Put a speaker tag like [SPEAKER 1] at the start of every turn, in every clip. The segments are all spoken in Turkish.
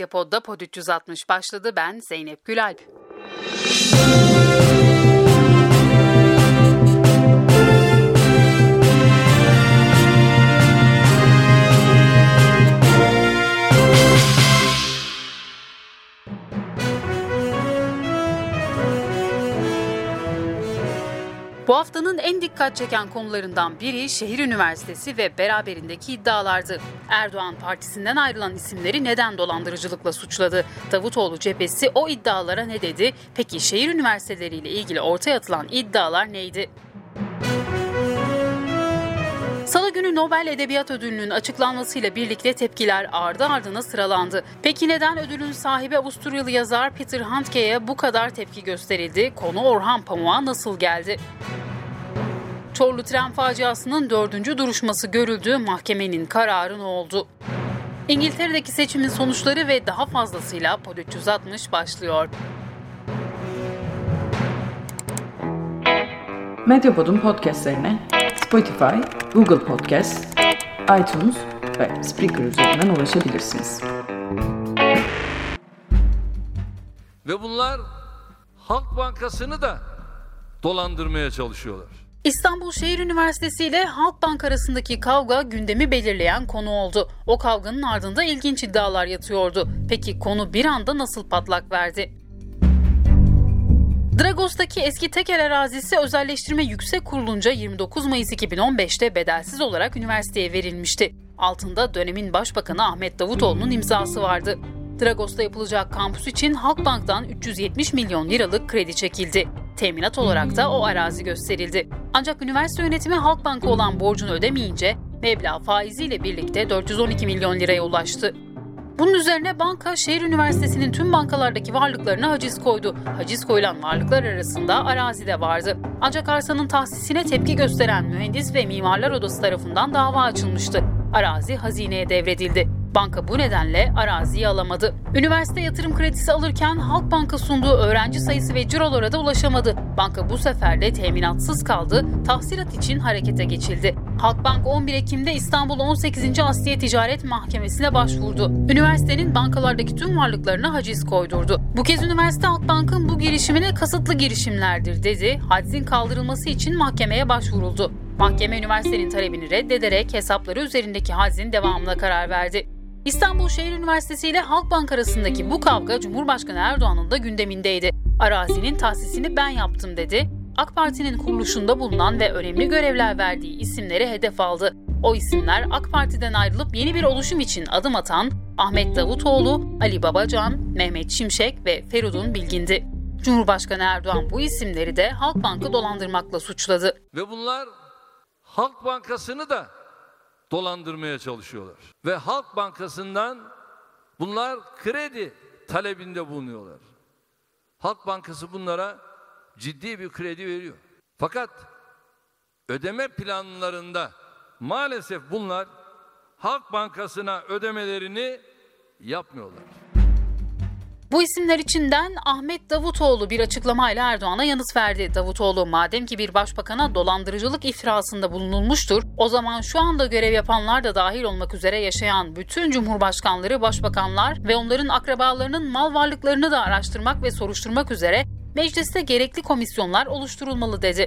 [SPEAKER 1] Medyapod'da Pod 360 başladı. Ben Zeynep Gülalp. Bu haftanın en dikkat çeken konularından biri şehir üniversitesi ve beraberindeki iddialardı. Erdoğan partisinden ayrılan isimleri neden dolandırıcılıkla suçladı? Davutoğlu cephesi o iddialara ne dedi? Peki şehir üniversiteleriyle ilgili ortaya atılan iddialar neydi? Salı günü Nobel Edebiyat Ödülü'nün açıklanmasıyla birlikte tepkiler ardı ardına sıralandı. Peki neden ödülün sahibi Avusturyalı yazar Peter Handke'ye bu kadar tepki gösterildi? Konu Orhan Pamuk'a nasıl geldi? Çorlu tren faciasının dördüncü duruşması görüldü, mahkemenin kararı ne oldu? İngiltere'deki seçimin sonuçları ve daha fazlasıyla Pod 360 başlıyor.
[SPEAKER 2] Medyapod'un podcastlerine Spotify, Google Podcast, iTunes ve Spreaker üzerinden ulaşabilirsiniz.
[SPEAKER 3] Ve bunlar Halk Bankası'nı da dolandırmaya çalışıyorlar.
[SPEAKER 1] İstanbul Şehir Üniversitesi ile Halkbank arasındaki kavga gündemi belirleyen konu oldu. O kavganın ardında ilginç iddialar yatıyordu. Peki konu bir anda nasıl patlak verdi? Dragos'taki eski tekel arazisi özelleştirme yüksek kurulunca 29 Mayıs 2015'te bedelsiz olarak üniversiteye verilmişti. Altında dönemin başbakanı Ahmet Davutoğlu'nun imzası vardı. Dragos'ta yapılacak kampüs için Halkbank'tan 370 milyon liralık kredi çekildi. Teminat olarak da o arazi gösterildi. Ancak üniversite yönetimi Halkbank'a olan borcunu ödemeyince meblağ faiziyle birlikte 412 milyon liraya ulaştı. Bunun üzerine banka şehir üniversitesinin tüm bankalardaki varlıklarına haciz koydu. Haciz koyulan varlıklar arasında arazi de vardı. Ancak arsanın tahsisine tepki gösteren mühendis ve mimarlar odası tarafından dava açılmıştı. Arazi hazineye devredildi. Banka bu nedenle araziyi alamadı. Üniversite yatırım kredisi alırken Halkbank'a sunduğu öğrenci sayısı ve cirolara da ulaşamadı. Banka bu sefer de teminatsız kaldı, tahsilat için harekete geçildi. Halkbank 11 Ekim'de İstanbul 18. Asliye Ticaret Mahkemesi'ne başvurdu. Üniversitenin bankalardaki tüm varlıklarına haciz koydurdu. Bu kez üniversite Halkbank'ın bu girişimine kasıtlı girişimlerdir dedi. Hacizin kaldırılması için mahkemeye başvuruldu. Mahkeme üniversitenin talebini reddederek hesapları üzerindeki hazin devamına karar verdi. İstanbul Şehir Üniversitesi ile Halkbank arasındaki bu kavga Cumhurbaşkanı Erdoğan'ın da gündemindeydi. Arazinin tahsisini ben yaptım dedi. AK Parti'nin kuruluşunda bulunan ve önemli görevler verdiği isimleri hedef aldı. O isimler AK Parti'den ayrılıp yeni bir oluşum için adım atan Ahmet Davutoğlu, Ali Babacan, Mehmet Şimşek ve Feridun Bilgin'di. Cumhurbaşkanı Erdoğan bu isimleri de Halkbank'ı dolandırmakla suçladı.
[SPEAKER 3] Ve bunlar Halk Bankası'nı da dolandırmaya çalışıyorlar. Ve Halk Bankası'ndan bunlar kredi talebinde bulunuyorlar. Halk Bankası bunlara ciddi bir kredi veriyor. Fakat ödeme planlarında maalesef bunlar Halk Bankası'na ödemelerini yapmıyorlar.
[SPEAKER 1] Bu isimler içinden Ahmet Davutoğlu bir açıklamayla Erdoğan'a yanıt verdi. Davutoğlu madem ki bir başbakana dolandırıcılık iftirasında bulunulmuştur, o zaman şu anda görev yapanlar da dahil olmak üzere yaşayan bütün cumhurbaşkanları, başbakanlar ve onların akrabalarının mal varlıklarını da araştırmak ve soruşturmak üzere mecliste gerekli komisyonlar oluşturulmalı dedi.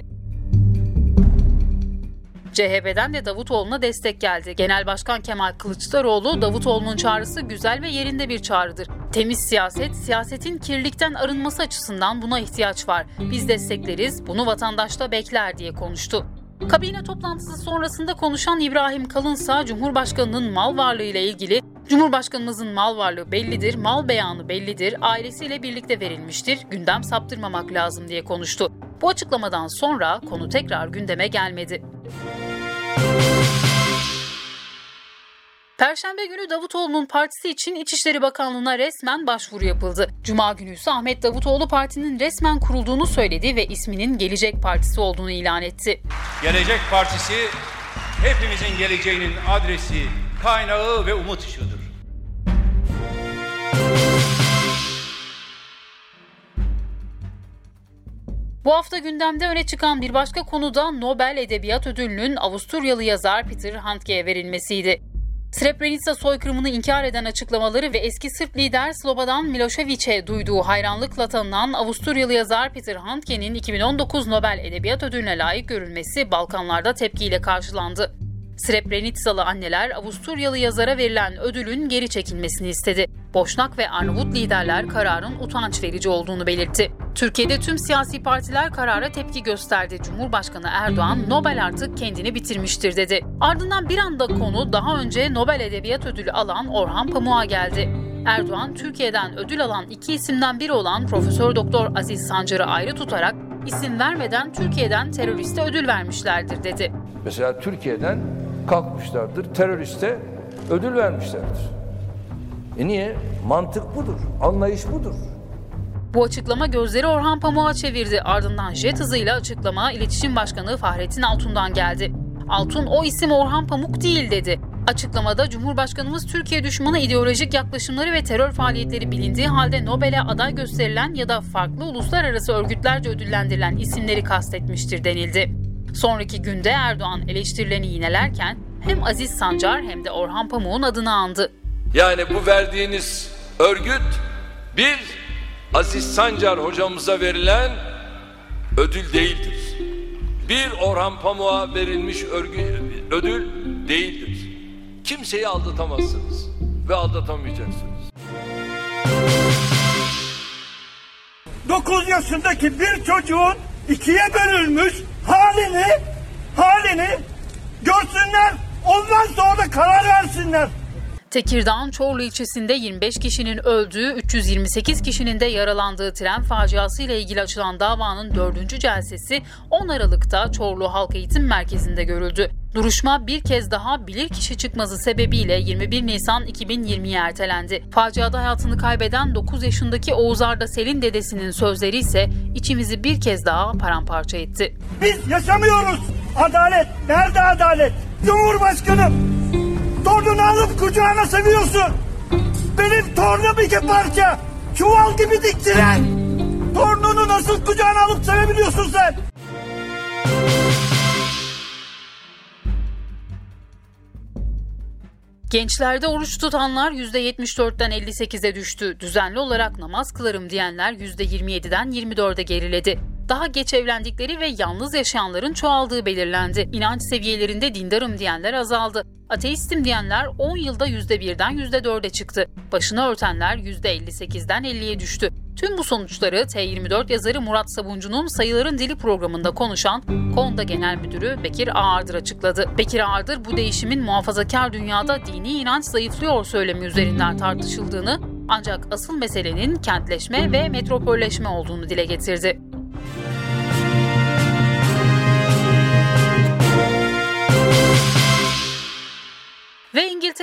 [SPEAKER 1] CHP'den de Davutoğlu'na destek geldi. Genel Başkan Kemal Kılıçdaroğlu, Davutoğlu'nun çağrısı güzel ve yerinde bir çağrıdır. Temiz siyaset, siyasetin kirlilikten arınması açısından buna ihtiyaç var. Biz destekleriz, bunu vatandaş da bekler diye konuştu. Kabine toplantısı sonrasında konuşan İbrahim Kalınsa, Cumhurbaşkanı'nın mal varlığı ile ilgili Cumhurbaşkanımızın mal varlığı bellidir, mal beyanı bellidir, ailesiyle birlikte verilmiştir, gündem saptırmamak lazım diye konuştu. Bu açıklamadan sonra konu tekrar gündeme gelmedi. Perşembe günü Davutoğlu'nun partisi için İçişleri Bakanlığı'na resmen başvuru yapıldı. Cuma günü ise Ahmet Davutoğlu partinin resmen kurulduğunu söyledi ve isminin Gelecek Partisi olduğunu ilan etti.
[SPEAKER 4] Gelecek Partisi hepimizin geleceğinin adresi, kaynağı ve umut ışığıdır.
[SPEAKER 1] Bu hafta gündemde öne çıkan bir başka konu da Nobel Edebiyat Ödülü'nün Avusturyalı yazar Peter Handke'ye verilmesiydi. Srebrenica soykırımını inkar eden açıklamaları ve eski Sırp lider Slobodan Milošević'e duyduğu hayranlıkla tanınan Avusturyalı yazar Peter Handke'nin 2019 Nobel Edebiyat Ödülüne layık görülmesi Balkanlarda tepkiyle karşılandı. Srebrenicalı anneler Avusturyalı yazara verilen ödülün geri çekilmesini istedi. Boşnak ve Arnavut liderler kararın utanç verici olduğunu belirtti. Türkiye'de tüm siyasi partiler karara tepki gösterdi. Cumhurbaşkanı Erdoğan Nobel artık kendini bitirmiştir dedi. Ardından bir anda konu daha önce Nobel Edebiyat Ödülü alan Orhan Pamuk'a geldi. Erdoğan Türkiye'den ödül alan iki isimden biri olan Profesör Doktor Aziz Sancar'ı ayrı tutarak isim vermeden Türkiye'den teröriste ödül vermişlerdir dedi.
[SPEAKER 3] Mesela Türkiye'den kalkmışlardır, teröriste ödül vermişlerdir. E niye? Mantık budur, anlayış budur.
[SPEAKER 1] Bu açıklama gözleri Orhan Pamuk'a çevirdi. Ardından jet hızıyla açıklama İletişim Başkanı Fahrettin Altun'dan geldi. Altun o isim Orhan Pamuk değil dedi. Açıklamada Cumhurbaşkanımız Türkiye düşmanı ideolojik yaklaşımları ve terör faaliyetleri bilindiği halde Nobel'e aday gösterilen ya da farklı uluslararası örgütlerce ödüllendirilen isimleri kastetmiştir denildi. Sonraki günde Erdoğan eleştirilerini yinelerken hem Aziz Sancar hem de Orhan Pamuk'un adını andı.
[SPEAKER 3] Yani bu verdiğiniz örgüt bir Aziz Sancar hocamıza verilen ödül değildir. Bir Orhan Pamuk'a verilmiş örgü, ödül değildir. Kimseyi aldatamazsınız ve aldatamayacaksınız.
[SPEAKER 5] 9 yaşındaki bir çocuğun ikiye bölünmüş halini halini görsünler ondan sonra karar versinler.
[SPEAKER 1] Tekirdağ'ın Çorlu ilçesinde 25 kişinin öldüğü, 328 kişinin de yaralandığı tren faciası ile ilgili açılan davanın 4. celsesi 10 Aralık'ta Çorlu Halk Eğitim Merkezi'nde görüldü. Duruşma bir kez daha bilirkişi çıkması sebebiyle 21 Nisan 2020'ye ertelendi. Faciada hayatını kaybeden 9 yaşındaki Oğuz Arda Selin dedesinin sözleri ise içimizi bir kez daha paramparça etti.
[SPEAKER 5] Biz yaşamıyoruz. Adalet. Nerede adalet? Cumhurbaşkanım. Torununu alıp kucağına seviyorsun. Benim torunum iki parça. Çuval gibi diktiren. Torununu nasıl kucağına alıp sevebiliyorsun sen?
[SPEAKER 1] Gençlerde oruç tutanlar %74'ten 58'e düştü. Düzenli olarak namaz kılarım diyenler %27'den 24'e geriledi. Daha geç evlendikleri ve yalnız yaşayanların çoğaldığı belirlendi. İnanç seviyelerinde dindarım diyenler azaldı. Ateistim diyenler 10 yılda %1'den %4'e çıktı. Başını örtenler %58'den 50'ye düştü. Tüm bu sonuçları T24 yazarı Murat Sabuncu'nun Sayıların Dili programında konuşan KONDA Genel Müdürü Bekir Ağırdır açıkladı. Bekir Ağırdır bu değişimin muhafazakar dünyada dini inanç zayıflıyor söylemi üzerinden tartışıldığını ancak asıl meselenin kentleşme ve metropolleşme olduğunu dile getirdi.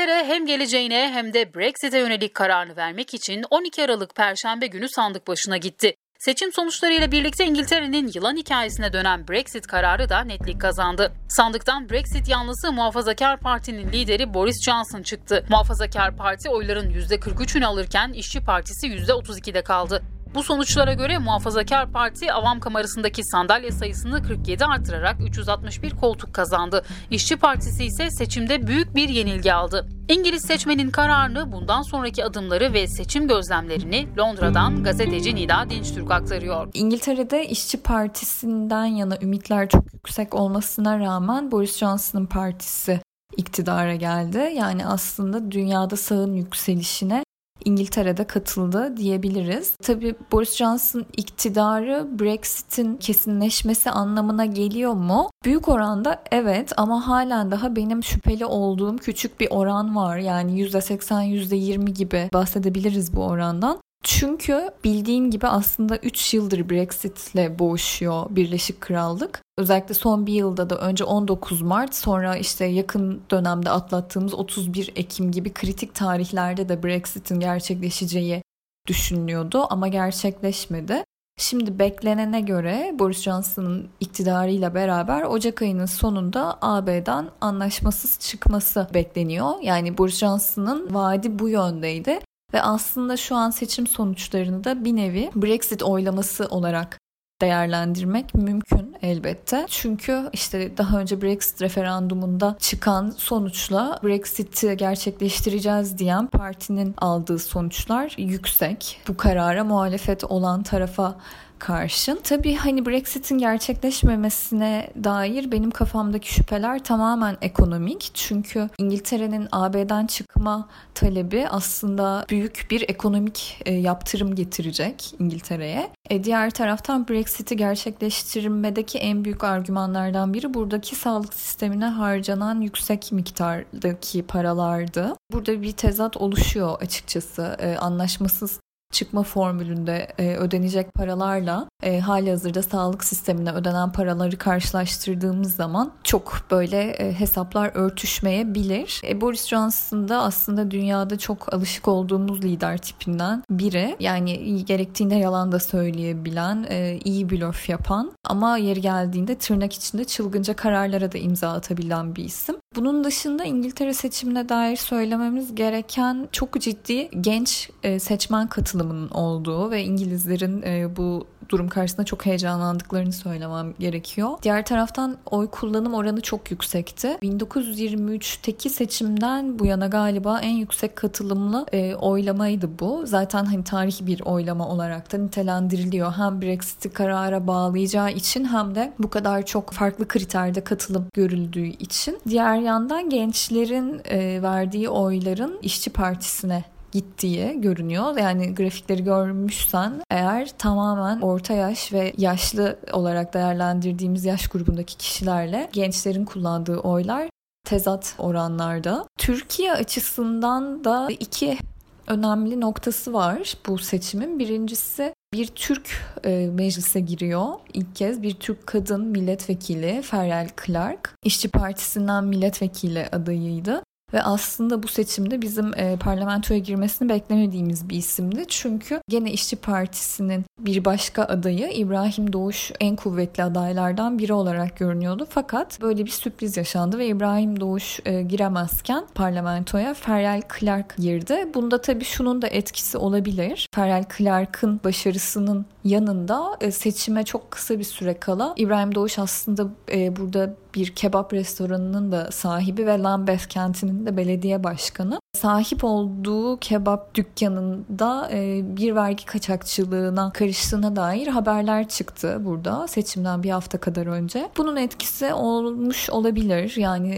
[SPEAKER 1] İngiltere hem geleceğine hem de Brexit'e yönelik kararını vermek için 12 Aralık Perşembe günü sandık başına gitti. Seçim sonuçlarıyla birlikte İngiltere'nin yılan hikayesine dönen Brexit kararı da netlik kazandı. Sandıktan Brexit yanlısı Muhafazakar Parti'nin lideri Boris Johnson çıktı. Muhafazakar Parti oyların %43'ünü alırken İşçi Partisi %32'de kaldı. Bu sonuçlara göre Muhafazakar Parti Avam Kamerası'ndaki sandalye sayısını 47 artırarak 361 koltuk kazandı. İşçi Partisi ise seçimde büyük bir yenilgi aldı. İngiliz seçmenin kararını, bundan sonraki adımları ve seçim gözlemlerini Londra'dan gazeteci Nida Dinçtürk aktarıyor.
[SPEAKER 6] İngiltere'de İşçi Partisi'nden yana ümitler çok yüksek olmasına rağmen Boris Johnson'ın partisi iktidara geldi. Yani aslında dünyada sağın yükselişine İngiltere'de katıldı diyebiliriz. Tabii Boris Johnson iktidarı Brexit'in kesinleşmesi anlamına geliyor mu? Büyük oranda evet ama halen daha benim şüpheli olduğum küçük bir oran var. Yani %80 %20 gibi bahsedebiliriz bu orandan. Çünkü bildiğin gibi aslında 3 yıldır Brexit'le boğuşuyor Birleşik Krallık. Özellikle son bir yılda da önce 19 Mart sonra işte yakın dönemde atlattığımız 31 Ekim gibi kritik tarihlerde de Brexit'in gerçekleşeceği düşünülüyordu ama gerçekleşmedi. Şimdi beklenene göre Boris Johnson'ın iktidarıyla beraber Ocak ayının sonunda AB'den anlaşmasız çıkması bekleniyor. Yani Boris Johnson'ın vaadi bu yöndeydi. Ve aslında şu an seçim sonuçlarını da bir nevi Brexit oylaması olarak değerlendirmek mümkün elbette. Çünkü işte daha önce Brexit referandumunda çıkan sonuçla Brexit'i gerçekleştireceğiz diyen partinin aldığı sonuçlar yüksek. Bu karara muhalefet olan tarafa karşın. Tabii hani Brexit'in gerçekleşmemesine dair benim kafamdaki şüpheler tamamen ekonomik. Çünkü İngiltere'nin AB'den çıkma talebi aslında büyük bir ekonomik e, yaptırım getirecek İngiltere'ye. E, diğer taraftan Brexit'i gerçekleştirmedeki en büyük argümanlardan biri buradaki sağlık sistemine harcanan yüksek miktardaki paralardı. Burada bir tezat oluşuyor açıkçası. E, anlaşmasız çıkma formülünde e, ödenecek paralarla e, hali hazırda sağlık sistemine ödenen paraları karşılaştırdığımız zaman çok böyle e, hesaplar örtüşmeyebilir. E, Boris Johnson da aslında dünyada çok alışık olduğumuz lider tipinden biri. Yani gerektiğinde yalan da söyleyebilen, e, iyi blöf yapan ama yeri geldiğinde tırnak içinde çılgınca kararlara da imza atabilen bir isim. Bunun dışında İngiltere seçimine dair söylememiz gereken çok ciddi genç e, seçmen katılımının olduğu ve İngilizlerin e, bu durum karşısında çok heyecanlandıklarını söylemem gerekiyor. Diğer taraftan oy kullanım oranı çok yüksekti. 1923'teki seçimden bu yana galiba en yüksek katılımlı e, oylamaydı bu. Zaten hani tarihi bir oylama olarak da nitelendiriliyor. Hem Brexit'i karara bağlayacağı için hem de bu kadar çok farklı kriterde katılım görüldüğü için. Diğer yandan gençlerin e, verdiği oyların İşçi Partisi'ne gittiği görünüyor. Yani grafikleri görmüşsen eğer tamamen orta yaş ve yaşlı olarak değerlendirdiğimiz yaş grubundaki kişilerle gençlerin kullandığı oylar tezat oranlarda. Türkiye açısından da iki önemli noktası var bu seçimin. Birincisi bir Türk e, meclise giriyor. İlk kez bir Türk kadın milletvekili Feryal Clark. İşçi Partisi'nden milletvekili adayıydı. Ve aslında bu seçimde bizim e, parlamentoya girmesini beklemediğimiz bir isimdi. Çünkü gene İşçi Partisi'nin bir başka adayı İbrahim Doğuş en kuvvetli adaylardan biri olarak görünüyordu. Fakat böyle bir sürpriz yaşandı ve İbrahim Doğuş e, giremezken parlamentoya Feryal Clark girdi. Bunda tabii şunun da etkisi olabilir. Feryal Clark'ın başarısının yanında e, seçime çok kısa bir süre kala İbrahim Doğuş aslında e, burada bir kebap restoranının da sahibi ve Lambeth kentinin de belediye başkanı. Sahip olduğu kebap dükkanında e, bir vergi kaçakçılığına karıştığına dair haberler çıktı burada seçimden bir hafta kadar önce. Bunun etkisi olmuş olabilir. Yani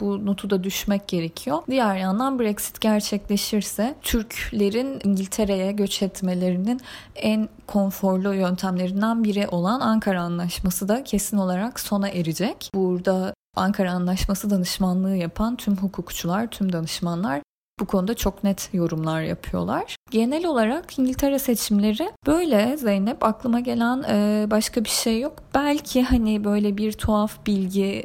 [SPEAKER 6] bu notu da düşmek gerekiyor. Diğer yandan Brexit gerçekleşirse Türklerin İngiltere'ye göç etmelerinin en konforlu yöntemlerinden biri olan Ankara Anlaşması da kesin olarak sona erecek. Burada Ankara Anlaşması danışmanlığı yapan tüm hukukçular, tüm danışmanlar bu konuda çok net yorumlar yapıyorlar. Genel olarak İngiltere seçimleri böyle Zeynep aklıma gelen başka bir şey yok. Belki hani böyle bir tuhaf bilgi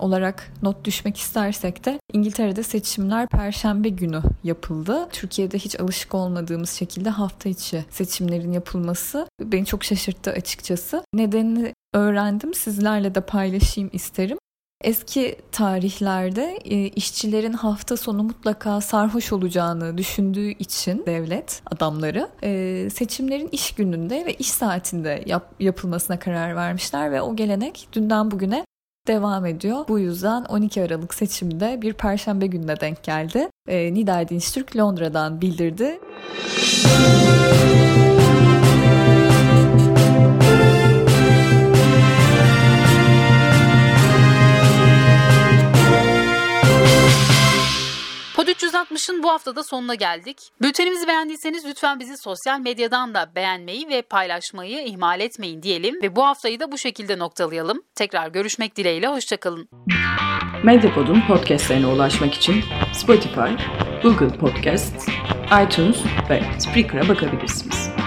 [SPEAKER 6] olarak not düşmek istersek de İngiltere'de seçimler perşembe günü yapıldı. Türkiye'de hiç alışık olmadığımız şekilde hafta içi seçimlerin yapılması beni çok şaşırttı açıkçası. Nedenini öğrendim sizlerle de paylaşayım isterim. Eski tarihlerde e, işçilerin hafta sonu mutlaka sarhoş olacağını düşündüğü için devlet adamları e, seçimlerin iş gününde ve iş saatinde yap, yapılmasına karar vermişler ve o gelenek dünden bugüne devam ediyor. Bu yüzden 12 Aralık seçimde bir perşembe gününe denk geldi. E, Nida Dinçtürk Londra'dan bildirdi.
[SPEAKER 1] Pod 360'ın bu haftada sonuna geldik. Bültenimizi beğendiyseniz lütfen bizi sosyal medyadan da beğenmeyi ve paylaşmayı ihmal etmeyin diyelim ve bu haftayı da bu şekilde noktalayalım. Tekrar görüşmek dileğiyle, hoşçakalın.
[SPEAKER 2] Medyapod'un podcastlerine ulaşmak için Spotify, Google Podcast, iTunes ve Spreaker'a bakabilirsiniz.